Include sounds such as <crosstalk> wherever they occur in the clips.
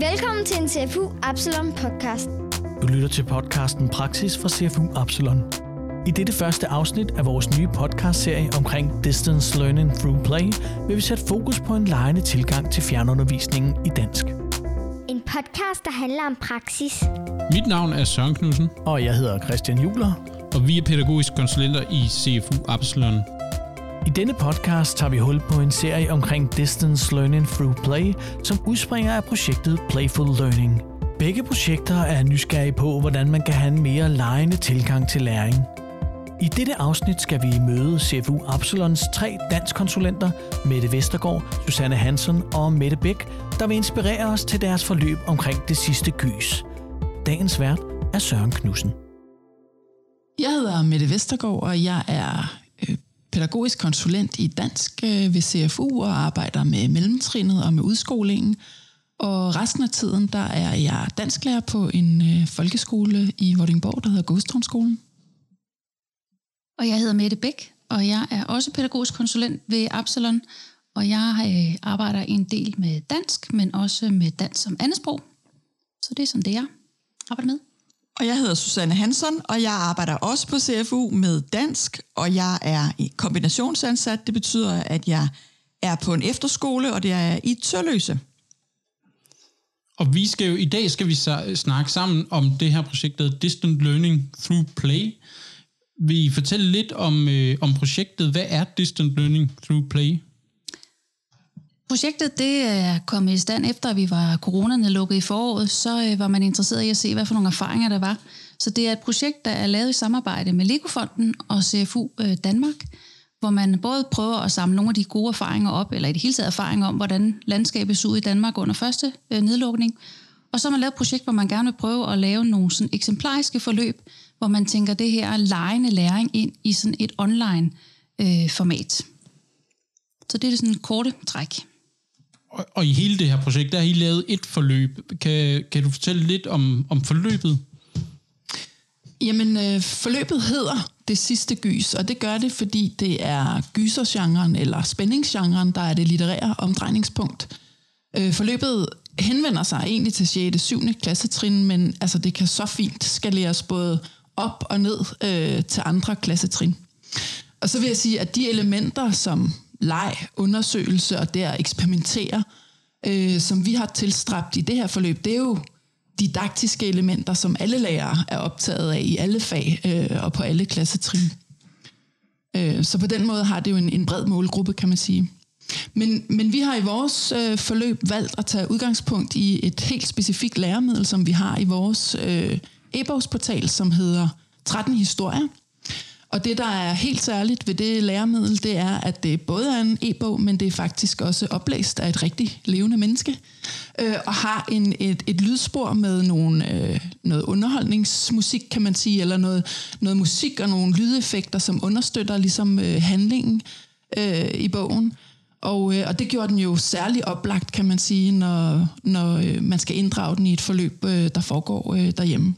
Velkommen til en CFU Absalon podcast. Du lytter til podcasten Praksis fra CFU Absalon. I dette første afsnit af vores nye podcastserie omkring Distance Learning Through Play vil vi sætte fokus på en lejende tilgang til fjernundervisningen i dansk. En podcast, der handler om praksis. Mit navn er Søren Knudsen, Og jeg hedder Christian Juler. og vi er pædagogiske konsulenter i CFU Absalon. I denne podcast tager vi hul på en serie omkring Distance Learning Through Play, som udspringer af projektet Playful Learning. Begge projekter er nysgerrige på, hvordan man kan have en mere lejende tilgang til læring. I dette afsnit skal vi møde CFU Absalons tre danskkonsulenter, Mette Vestergaard, Susanne Hansen og Mette Bæk, der vil inspirere os til deres forløb omkring det sidste gys. Dagens vært er Søren Knudsen. Jeg hedder Mette Vestergaard, og jeg er pædagogisk konsulent i dansk øh, ved CFU og arbejder med mellemtrinnet og med udskolingen. Og resten af tiden, der er jeg dansklærer på en øh, folkeskole i Vordingborg, der hedder Godstrømskolen. Og jeg hedder Mette Bæk, og jeg er også pædagogisk konsulent ved Absalon. Og jeg øh, arbejder en del med dansk, men også med dansk som andetsprog. Så det er sådan det, jeg arbejder med. Og jeg hedder Susanne Hansen, og jeg arbejder også på CFU med dansk, og jeg er i kombinationsansat. Det betyder, at jeg er på en efterskole, og det er i Tørløse. Og vi skal jo, i dag skal vi snakke sammen om det her projekt, der Distant Learning Through Play. Vi fortæller lidt om, øh, om projektet? Hvad er Distant Learning Through Play? Projektet det øh, er kommet i stand efter, at vi var coronerne lukket i foråret. Så øh, var man interesseret i at se, hvad for nogle erfaringer der var. Så det er et projekt, der er lavet i samarbejde med Legofonden og CFU øh, Danmark, hvor man både prøver at samle nogle af de gode erfaringer op, eller i det hele taget erfaringer om, hvordan landskabet så ud i Danmark under første nedlukning. Og så har man lavet et projekt, hvor man gerne vil prøve at lave nogle sådan eksemplariske forløb, hvor man tænker det her lejende læring ind i sådan et online øh, format. Så det er det sådan en korte træk. Og, og i hele det her projekt, der har I lavet et forløb. Kan, kan du fortælle lidt om, om forløbet? Jamen, øh, forløbet hedder Det sidste gys, og det gør det, fordi det er gysergenren eller spændingsgenren, der er det litterære omdrejningspunkt. Øh, forløbet henvender sig egentlig til 6. og 7. klassetrin, men altså, det kan så fint skaleres både op og ned øh, til andre klassetrin. Og så vil jeg sige, at de elementer som leg, undersøgelse og der eksperimentere, øh, som vi har tilstræbt i det her forløb, det er jo didaktiske elementer, som alle lærere er optaget af i alle fag øh, og på alle klassetrin. Øh, så på den måde har det jo en, en bred målgruppe, kan man sige. Men, men vi har i vores øh, forløb valgt at tage udgangspunkt i et helt specifikt læremiddel, som vi har i vores øh, e-bogsportal, som hedder 13 historier. Og det, der er helt særligt ved det læremiddel, det er, at det både er en e-bog, men det er faktisk også oplæst af et rigtig levende menneske, øh, og har en, et, et lydspor med nogle, øh, noget underholdningsmusik, kan man sige, eller noget, noget musik og nogle lydeffekter, som understøtter ligesom øh, handlingen øh, i bogen. Og, øh, og det gjorde den jo særlig oplagt, kan man sige, når, når øh, man skal inddrage den i et forløb, øh, der foregår øh, derhjemme.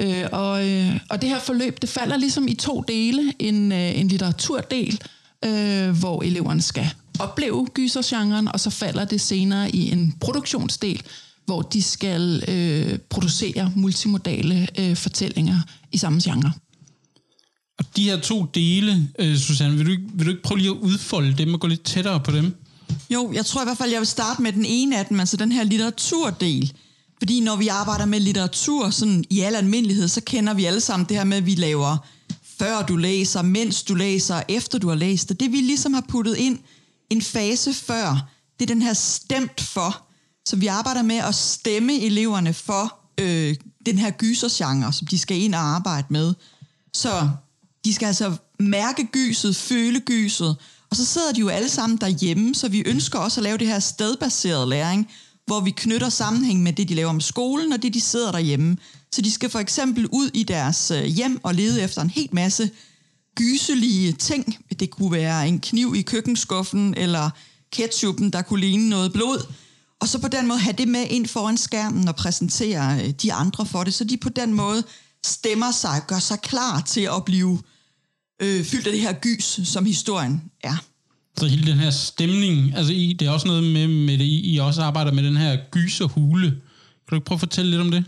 Øh, og, øh, og det her forløb, det falder ligesom i to dele. En, øh, en litteraturdel, øh, hvor eleverne skal opleve gysergenren, og så falder det senere i en produktionsdel, hvor de skal øh, producere multimodale øh, fortællinger i samme genre. Og de her to dele, øh, Susanne, vil du, ikke, vil du ikke prøve lige at udfolde dem og gå lidt tættere på dem? Jo, jeg tror i hvert fald, jeg vil starte med den ene af dem, altså den her litteraturdel. Fordi når vi arbejder med litteratur sådan i al almindelighed, så kender vi alle sammen det her med, at vi laver før du læser, mens du læser, efter du har læst. Og det vi ligesom har puttet ind en fase før, det er den her stemt for. Så vi arbejder med at stemme eleverne for øh, den her gysergenre, som de skal ind og arbejde med. Så de skal altså mærke gyset, føle gyset, og så sidder de jo alle sammen derhjemme, så vi ønsker også at lave det her stedbaseret læring, hvor vi knytter sammenhæng med det, de laver om skolen, og det, de sidder derhjemme. Så de skal for eksempel ud i deres øh, hjem og lede efter en helt masse gyselige ting. Det kunne være en kniv i køkkenskuffen, eller ketchupen, der kunne ligne noget blod. Og så på den måde have det med ind foran skærmen og præsentere øh, de andre for det, så de på den måde stemmer sig, gør sig klar til at blive øh, fyldt af det her gys, som historien er. Så hele den her stemning, altså I, det er også noget med, med det, I, I også arbejder med den her gyserhule. Kan du ikke prøve at fortælle lidt om det?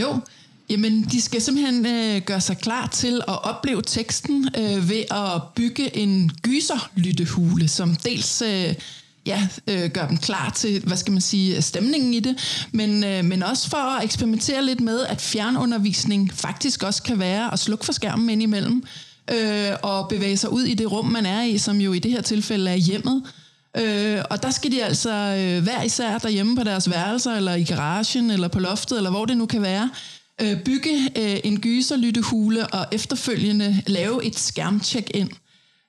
Jo, jamen de skal simpelthen øh, gøre sig klar til at opleve teksten øh, ved at bygge en gyserlyttehule, som dels øh, ja, øh, gør dem klar til, hvad skal man sige, stemningen i det, men, øh, men også for at eksperimentere lidt med, at fjernundervisning faktisk også kan være at slukke for skærmen indimellem, øh, og bevæge sig ud i det rum, man er i, som jo i det her tilfælde er hjemmet. Øh, og der skal de altså øh, hver især derhjemme på deres værelser, eller i garagen, eller på loftet, eller hvor det nu kan være, øh, bygge øh, en gyserlyttehule og efterfølgende lave et skærmcheck-ind.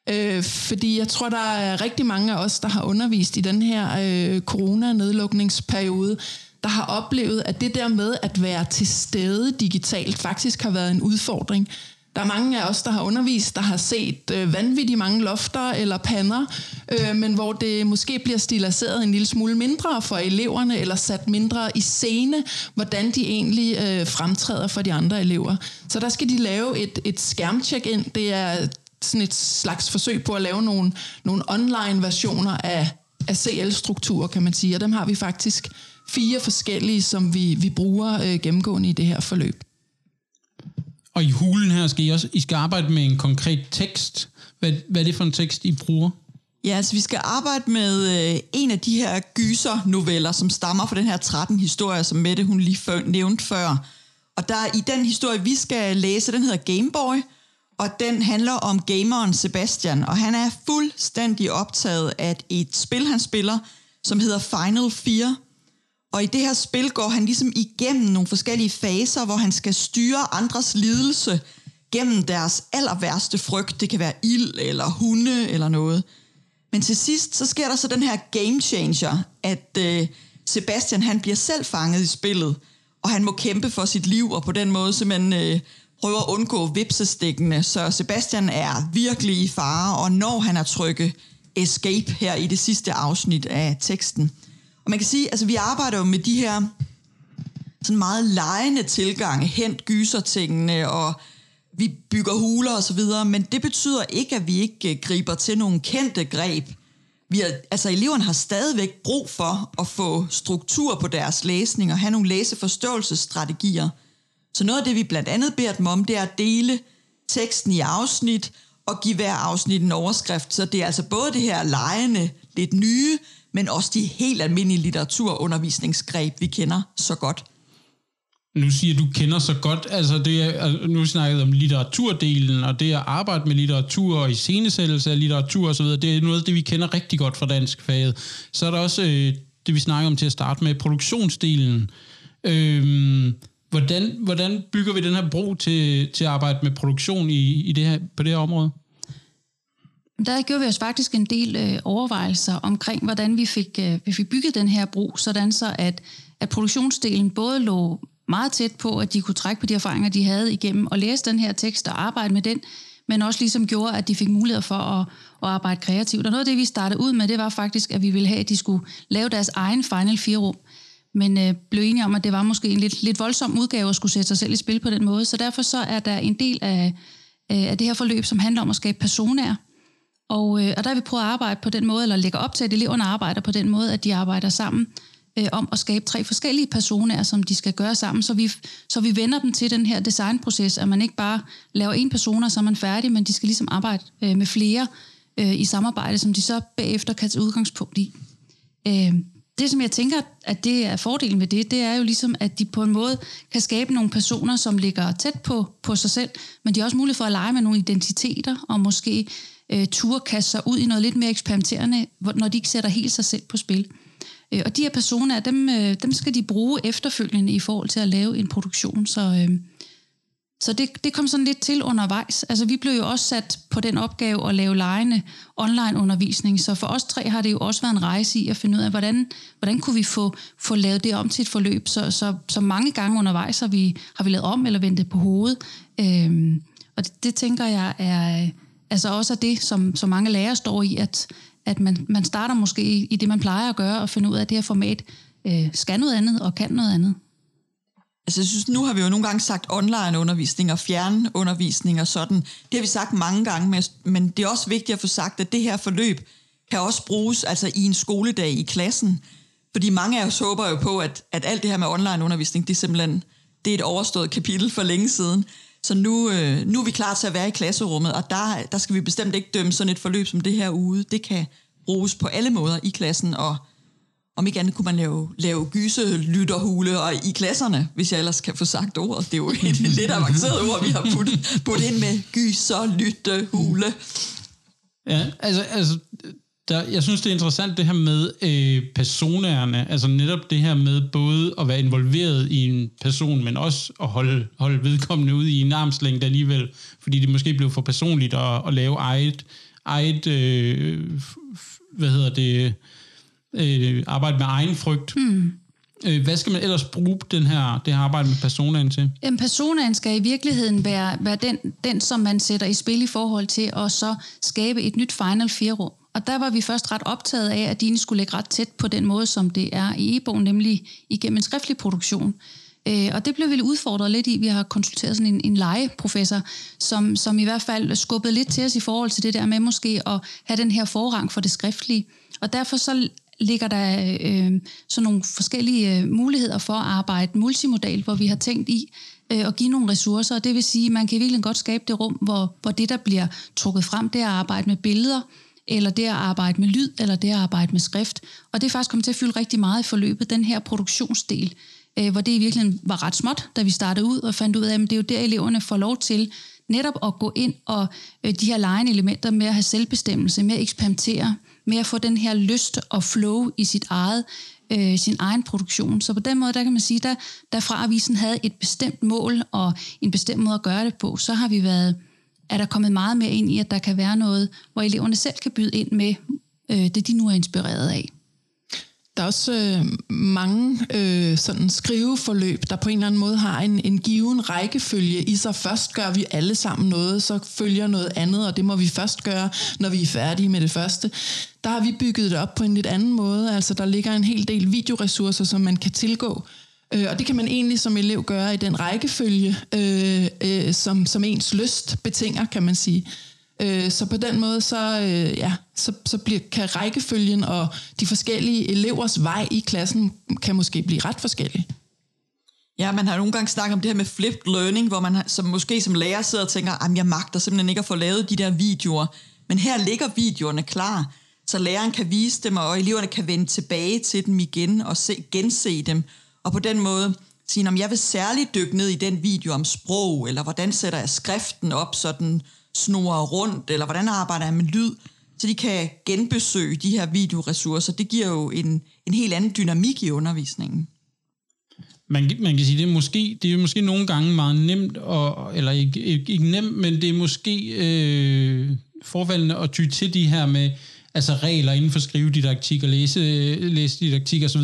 Øh, fordi jeg tror, der er rigtig mange af os, der har undervist i den her øh, corona-nedlukningsperiode, der har oplevet, at det der med at være til stede digitalt faktisk har været en udfordring. Der er mange af os, der har undervist, der har set øh, vanvittigt mange lofter eller pander, øh, men hvor det måske bliver stiliseret en lille smule mindre for eleverne, eller sat mindre i scene, hvordan de egentlig øh, fremtræder for de andre elever. Så der skal de lave et, et skærmcheck-ind. Det er sådan et slags forsøg på at lave nogle, nogle online-versioner af, af CL-strukturer, kan man sige. Og dem har vi faktisk fire forskellige, som vi, vi bruger øh, gennemgående i det her forløb. Og i hulen her skal I også I skal arbejde med en konkret tekst. Hvad, hvad er det for en tekst, I bruger? Ja, altså vi skal arbejde med øh, en af de her gyser-noveller, som stammer fra den her 13 historie, som Mette hun lige før, nævnte før. Og der i den historie, vi skal læse, den hedder Gameboy, og den handler om gameren Sebastian, og han er fuldstændig optaget af et spil, han spiller, som hedder Final Fear. Og i det her spil går han ligesom igennem nogle forskellige faser, hvor han skal styre andres lidelse gennem deres aller værste frygt. Det kan være ild eller hunde eller noget. Men til sidst, så sker der så den her game changer, at øh, Sebastian han bliver selv fanget i spillet, og han må kæmpe for sit liv, og på den måde simpelthen øh, prøver at undgå vipsestikkene. Så Sebastian er virkelig i fare, og når han er trykket escape her i det sidste afsnit af teksten. Og man kan sige, altså vi arbejder jo med de her sådan meget lejende tilgange, hent gysertingene, og vi bygger huler og så videre, men det betyder ikke, at vi ikke øh, griber til nogle kendte greb. Vi er, altså eleverne har stadigvæk brug for at få struktur på deres læsning og have nogle læseforståelsesstrategier. Så noget af det, vi blandt andet beder dem om, det er at dele teksten i afsnit og give hver afsnit en overskrift. Så det er altså både det her lejende, lidt nye, men også de helt almindelige litteraturundervisningsgreb, vi kender så godt. Nu siger du kender så godt, altså det er, nu snakket om litteraturdelen, og det at arbejde med litteratur og iscenesættelse af litteratur osv., det er noget af det, vi kender rigtig godt fra dansk faget. Så er der også øh, det, vi snakker om til at starte med, produktionsdelen. Øhm, hvordan, hvordan bygger vi den her bro til, til at arbejde med produktion i, i det her, på det her område? Der gjorde vi os faktisk en del øh, overvejelser omkring, hvordan vi fik, øh, vi fik bygget den her bro, sådan så at, at produktionsdelen både lå meget tæt på, at de kunne trække på de erfaringer, de havde igennem, og læse den her tekst og arbejde med den, men også ligesom gjorde, at de fik mulighed for at, at arbejde kreativt. Og noget af det, vi startede ud med, det var faktisk, at vi ville have, at de skulle lave deres egen Final 4-rum, men øh, blev enige om, at det var måske en lidt, lidt voldsom udgave at skulle sætte sig selv i spil på den måde. Så derfor så er der en del af, af det her forløb, som handler om at skabe personer, og, øh, og der har vi prøvet at arbejde på den måde, eller lægge op til, at eleverne arbejder på den måde, at de arbejder sammen øh, om at skabe tre forskellige personer, som de skal gøre sammen, så vi, så vi vender dem til den her designproces, at man ikke bare laver en person, og så er man færdig, men de skal ligesom arbejde øh, med flere øh, i samarbejde, som de så bagefter kan tage udgangspunkt i. Øh, det, som jeg tænker, at det er fordelen med det, det er jo ligesom, at de på en måde kan skabe nogle personer, som ligger tæt på, på sig selv, men de har også mulighed for at lege med nogle identiteter, og måske øh, turde kaste sig ud i noget lidt mere eksperimenterende, når de ikke sætter helt sig selv på spil. Øh, og de her personer, dem, øh, dem skal de bruge efterfølgende i forhold til at lave en produktion. Så, øh, så det, det kom sådan lidt til undervejs. Altså vi blev jo også sat på den opgave at lave lejende online undervisning, så for os tre har det jo også været en rejse i at finde ud af, hvordan, hvordan kunne vi få, få lavet det om til et forløb. Så, så, så mange gange undervejs har vi, har vi lavet om eller vendt det på hovedet. Øh, og det, det tænker jeg er altså også er det, som, som mange lærere står i, at, at man, man starter måske i, i det, man plejer at gøre, og finde ud af, at det her format øh, skal noget andet og kan noget andet. Altså jeg synes, nu har vi jo nogle gange sagt online undervisning og fjernundervisning og sådan. Det har vi sagt mange gange, men det er også vigtigt at få sagt, at det her forløb, kan også bruges altså i en skoledag i klassen. Fordi mange af os håber jo på, at, at alt det her med online undervisning, det er simpelthen det er et overstået kapitel for længe siden. Så nu, øh, nu er vi klar til at være i klasserummet, og der, der skal vi bestemt ikke dømme sådan et forløb som det her ude. Det kan bruges på alle måder i klassen, og om ikke andet kunne man lave, lave gyse-lytterhule og i klasserne, hvis jeg ellers kan få sagt ordet. Det er jo et <laughs> lidt avanceret ord, vi har puttet, puttet ind med gyser-lyttehule. Ja, altså, altså der, jeg synes, det er interessant det her med øh, personerne, altså netop det her med både at være involveret i en person, men også at holde, holde vedkommende ud i en armslængde alligevel, fordi det måske blev for personligt at, at lave eget, eget øh, hvad hedder det, øh, arbejde med egen frygt. Mm. Øh, hvad skal man ellers bruge den her, det her arbejde med personaen til? En personaen skal i virkeligheden være, være den, den, som man sætter i spil i forhold til at så skabe et nyt Final 4-rum. Og der var vi først ret optaget af, at dine skulle ligge ret tæt på den måde, som det er i e-bogen, nemlig igennem en skriftlig produktion. Øh, og det blev vi udfordret lidt i. Vi har konsulteret sådan en, en legeprofessor, som, som i hvert fald skubbede lidt til os i forhold til det der med måske at have den her forrang for det skriftlige. Og derfor så ligger der øh, sådan nogle forskellige øh, muligheder for at arbejde multimodalt, hvor vi har tænkt i øh, at give nogle ressourcer. Og det vil sige, at man kan virkelig godt skabe det rum, hvor, hvor det, der bliver trukket frem, det er at arbejde med billeder, eller det at arbejde med lyd, eller det at arbejde med skrift. Og det er faktisk kommet til at fylde rigtig meget i forløbet, den her produktionsdel, øh, hvor det i virkeligheden var ret småt, da vi startede ud og fandt ud af, at det er jo der, eleverne får lov til netop at gå ind og øh, de her lejende elementer med at have selvbestemmelse, med at eksperimentere, med at få den her lyst og flow i sit eget, øh, sin egen produktion. Så på den måde, der kan man sige, der, fra avisen havde et bestemt mål og en bestemt måde at gøre det på, så har vi været er der kommet meget mere ind i, at der kan være noget, hvor eleverne selv kan byde ind med øh, det, de nu er inspireret af. Der er også øh, mange øh, sådan skriveforløb, der på en eller anden måde har en, en given rækkefølge i sig. Først gør vi alle sammen noget, så følger noget andet, og det må vi først gøre, når vi er færdige med det første. Der har vi bygget det op på en lidt anden måde. Altså, der ligger en hel del videoressourcer, som man kan tilgå. Øh, og det kan man egentlig som elev gøre i den rækkefølge, øh, øh, som, som ens lyst betinger, kan man sige. Øh, så på den måde, så, øh, ja, så, så bliver, kan rækkefølgen og de forskellige elevers vej i klassen kan måske blive ret forskellige. Ja, man har nogle gange snakket om det her med flipped learning, hvor man som måske som lærer sidder og tænker, at jeg magter simpelthen ikke at få lavet de der videoer. Men her ligger videoerne klar, så læreren kan vise dem, og eleverne kan vende tilbage til dem igen og se, gense dem, og på den måde sige, om jeg vil særligt dykke ned i den video om sprog, eller hvordan sætter jeg skriften op, så den snor rundt, eller hvordan arbejder jeg med lyd, så de kan genbesøge de her videoressourcer. Det giver jo en, en helt anden dynamik i undervisningen. Man, man kan sige, det er måske, det er måske nogle gange meget nemt, og, eller ikke, ikke, ikke nemt, men det er måske øh, forfaldende at ty til de her med altså regler inden for skrivedidaktik og læse, øh, læse didaktik osv.,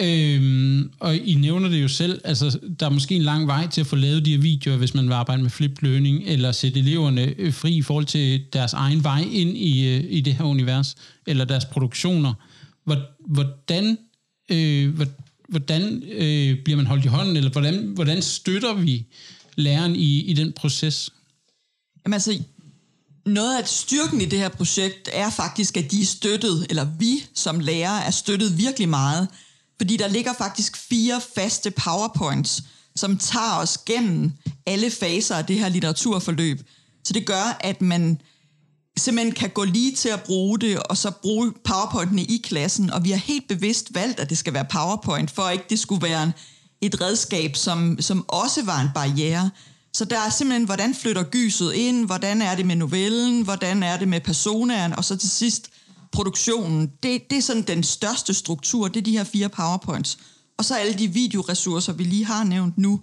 Øhm, og I nævner det jo selv, altså der er måske en lang vej til at få lavet de her videoer, hvis man vil arbejde med flip learning, eller sætte eleverne øh, fri i forhold til deres egen vej ind i, øh, i det her univers, eller deres produktioner. Hvordan, øh, hvordan øh, bliver man holdt i hånden, eller hvordan, hvordan støtter vi læreren i, i den proces? Jamen altså, noget af styrken i det her projekt er faktisk, at de er støttet, eller vi som lærere er støttet virkelig meget fordi der ligger faktisk fire faste powerpoints, som tager os gennem alle faser af det her litteraturforløb. Så det gør, at man simpelthen kan gå lige til at bruge det, og så bruge powerpointene i klassen. Og vi har helt bevidst valgt, at det skal være powerpoint, for ikke det skulle være et redskab, som, som også var en barriere. Så der er simpelthen, hvordan flytter gyset ind, hvordan er det med novellen, hvordan er det med personaen, og så til sidst, produktionen, det, det er sådan den største struktur, det er de her fire powerpoints. Og så alle de videoressourcer, vi lige har nævnt nu.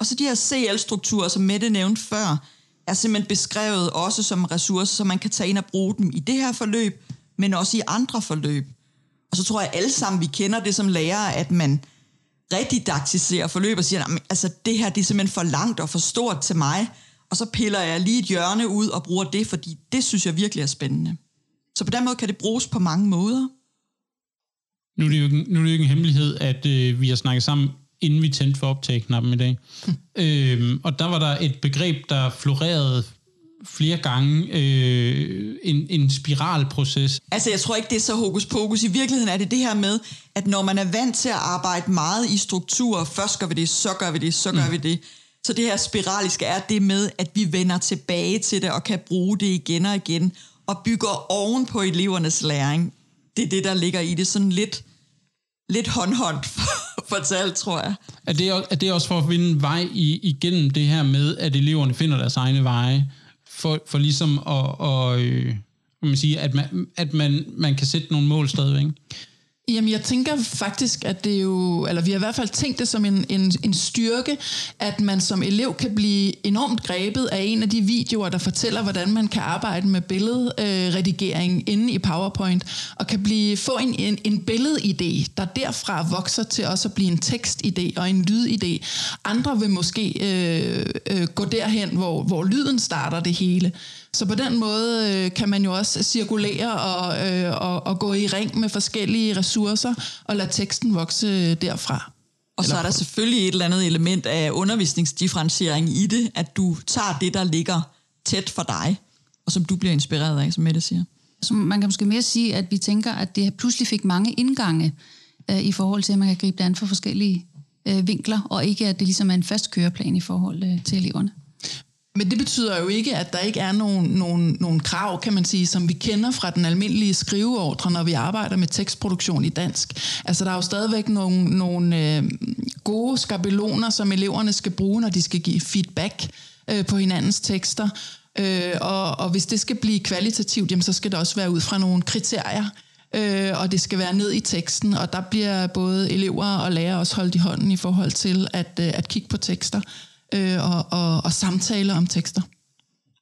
Og så de her CL-strukturer, som Mette nævnte før, er simpelthen beskrevet også som ressourcer, så man kan tage ind og bruge dem i det her forløb, men også i andre forløb. Og så tror jeg alle sammen, vi kender det som lærere, at man redidaktiserer forløb og siger, altså det her det er simpelthen for langt og for stort til mig, og så piller jeg lige et hjørne ud og bruger det, fordi det synes jeg virkelig er spændende. Så på den måde kan det bruges på mange måder. Nu er det jo ikke, nu er det jo ikke en hemmelighed, at øh, vi har snakket sammen, inden vi tændte for optagknappen i dag. Hm. <laughs> Øhm, og der var der et begreb, der florerede flere gange øh, en, en spiralproces. Altså, jeg tror ikke, det er så hokus pokus. I virkeligheden er det det her med, at når man er vant til at arbejde meget i strukturer, først gør vi det, så gør vi det, så gør mm. vi det. Så det her spiraliske er det med, at vi vender tilbage til det og kan bruge det igen og igen, og bygger oven på elevernes læring. Det er det, der ligger i det. Sådan lidt, lidt håndhånd <laughs> fortalt, tror jeg. Er det, er det også for at finde vej i, igennem det her med, at eleverne finder deres egne veje, for, for ligesom at, at, øh, man sige, at, man, at man, man kan sætte nogle mål stadigvæk? Jamen, jeg tænker faktisk, at det er jo, eller vi har i hvert fald tænkt det som en, en, en styrke, at man som elev kan blive enormt grebet af en af de videoer, der fortæller, hvordan man kan arbejde med billedredigering øh, inde i PowerPoint, og kan blive, få en, en, en billedidé, der derfra vokser til også at blive en tekstidé og en lydidé. Andre vil måske øh, øh, gå derhen, hvor, hvor lyden starter det hele. Så på den måde øh, kan man jo også cirkulere og, øh, og, og gå i ring med forskellige ressourcer og lade teksten vokse derfra. Og så er der selvfølgelig et eller andet element af undervisningsdifferentiering i det, at du tager det, der ligger tæt for dig, og som du bliver inspireret af, som Mette siger. Så man kan måske mere sige, at vi tænker, at det pludselig fik mange indgange øh, i forhold til, at man kan gribe det an for forskellige øh, vinkler, og ikke at det ligesom er en fast køreplan i forhold øh, til eleverne. Men det betyder jo ikke, at der ikke er nogen, nogen, nogen krav, kan man sige, som vi kender fra den almindelige skriveordre, når vi arbejder med tekstproduktion i dansk. Altså der er jo stadigvæk nogle, nogle øh, gode skabeloner, som eleverne skal bruge, når de skal give feedback øh, på hinandens tekster. Øh, og, og hvis det skal blive kvalitativt, jamen, så skal det også være ud fra nogle kriterier, øh, og det skal være ned i teksten, og der bliver både elever og lærere også holdt i hånden i forhold til at, øh, at kigge på tekster øh, og, og, og samtale om tekster.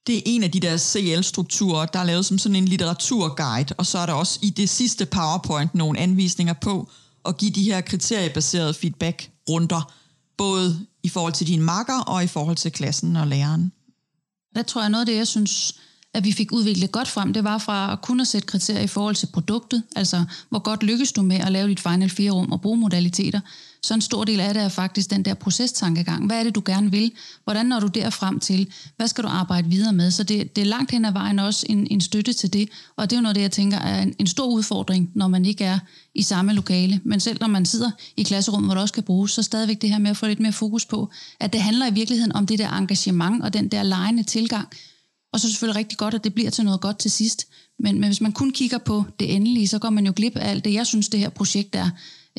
Det er en af de der CL-strukturer, der er lavet som sådan en litteraturguide, og så er der også i det sidste PowerPoint nogle anvisninger på at give de her kriteriebaserede feedback-runder, både i forhold til dine makker og i forhold til klassen og læreren. Der tror jeg noget af det, jeg synes, at vi fik udviklet godt frem, det var fra at kunne sætte kriterier i forhold til produktet, altså hvor godt lykkes du med at lave dit Final 4-rum og bruge modaliteter, så en stor del af det er faktisk den der procestankegang. Hvad er det, du gerne vil? Hvordan når du der frem til? Hvad skal du arbejde videre med? Så det, det er langt hen ad vejen også en, en støtte til det, og det er jo noget, det jeg tænker er en, en stor udfordring, når man ikke er i samme lokale. Men selv når man sidder i klasserummet, hvor det også kan bruges, så stadigvæk det her med at få lidt mere fokus på, at det handler i virkeligheden om det der engagement og den der lejende tilgang, og så er det selvfølgelig rigtig godt, at det bliver til noget godt til sidst. Men, men hvis man kun kigger på det endelige, så går man jo glip af alt det, jeg synes, det her projekt er.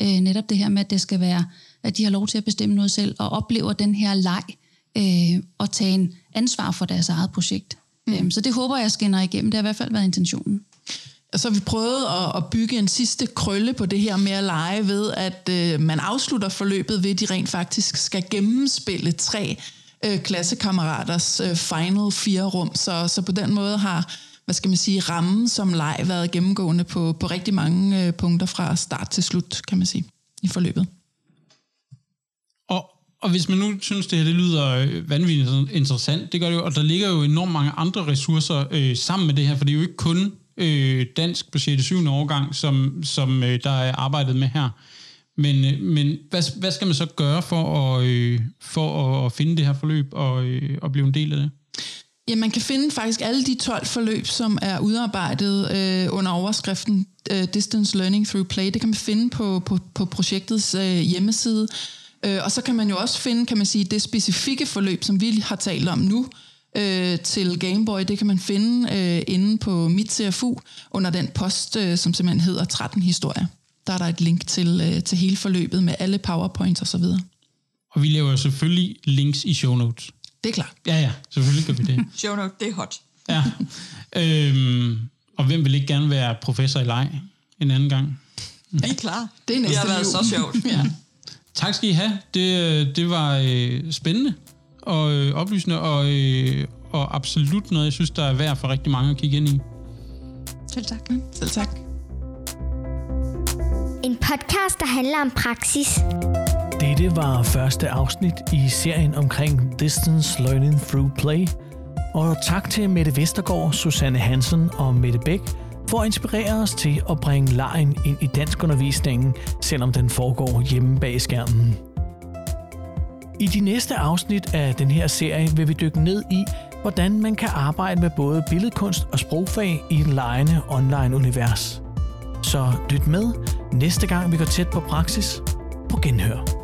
Øh, netop det her med, at det skal være, at de har lov til at bestemme noget selv, og oplever den her leg, øh, og tage en ansvar for deres eget projekt. Mm. Øh, så det håber jeg skinner igennem. Det har i hvert fald været intentionen. Og så har vi prøvet at, at bygge en sidste krølle på det her med at lege ved, at øh, man afslutter forløbet ved, at de rent faktisk skal gennemspille tre øh, klassekammeraters øh, final fire rum. Så, så på den måde har hvad skal man sige, rammen som leg været gennemgående på, på rigtig mange øh, punkter fra start til slut, kan man sige, i forløbet. Og, og hvis man nu synes, det her det lyder øh, vanvittigt interessant, det gør det jo, og der ligger jo enormt mange andre ressourcer øh, sammen med det her, for det er jo ikke kun øh, dansk på 6. 7. årgang, som, som øh, der er arbejdet med her. Men, øh, men hvad, hvad skal man så gøre for at, øh, for at finde det her forløb og, øh, og blive en del af det? Ja, man kan finde faktisk alle de 12 forløb, som er udarbejdet øh, under overskriften øh, Distance Learning Through Play. Det kan man finde på, på, på projektets øh, hjemmeside. Øh, og så kan man jo også finde, kan man sige, det specifikke forløb, som vi har talt om nu, øh, til Gameboy. Det kan man finde øh, inde på mit CFU under den post, øh, som simpelthen hedder 13 historier. Der er der et link til, øh, til hele forløbet med alle powerpoints osv. Og, og vi laver selvfølgelig links i show notes. Det er klart. Ja, ja, selvfølgelig gør vi det. <laughs> Show note, det er hot. Ja. Øhm, og hvem vil ikke gerne være professor i leg en anden gang? Vi er klar. Det er næste Det har været så sjovt. <laughs> ja. Tak skal I have. Det, det var øh, spændende og øh, oplysende, og, øh, og absolut noget, jeg synes, der er værd for rigtig mange at kigge ind i. Selv tak. Selv tak. En podcast, der handler om praksis. Dette var første afsnit i serien omkring Distance Learning Through Play. Og tak til Mette Vestergaard, Susanne Hansen og Mette Bæk for at inspirere os til at bringe lejen ind i danskundervisningen, selvom den foregår hjemme bag skærmen. I de næste afsnit af den her serie vil vi dykke ned i, hvordan man kan arbejde med både billedkunst og sprogfag i et lejende online-univers. Så lyt med næste gang vi går tæt på praksis på genhør.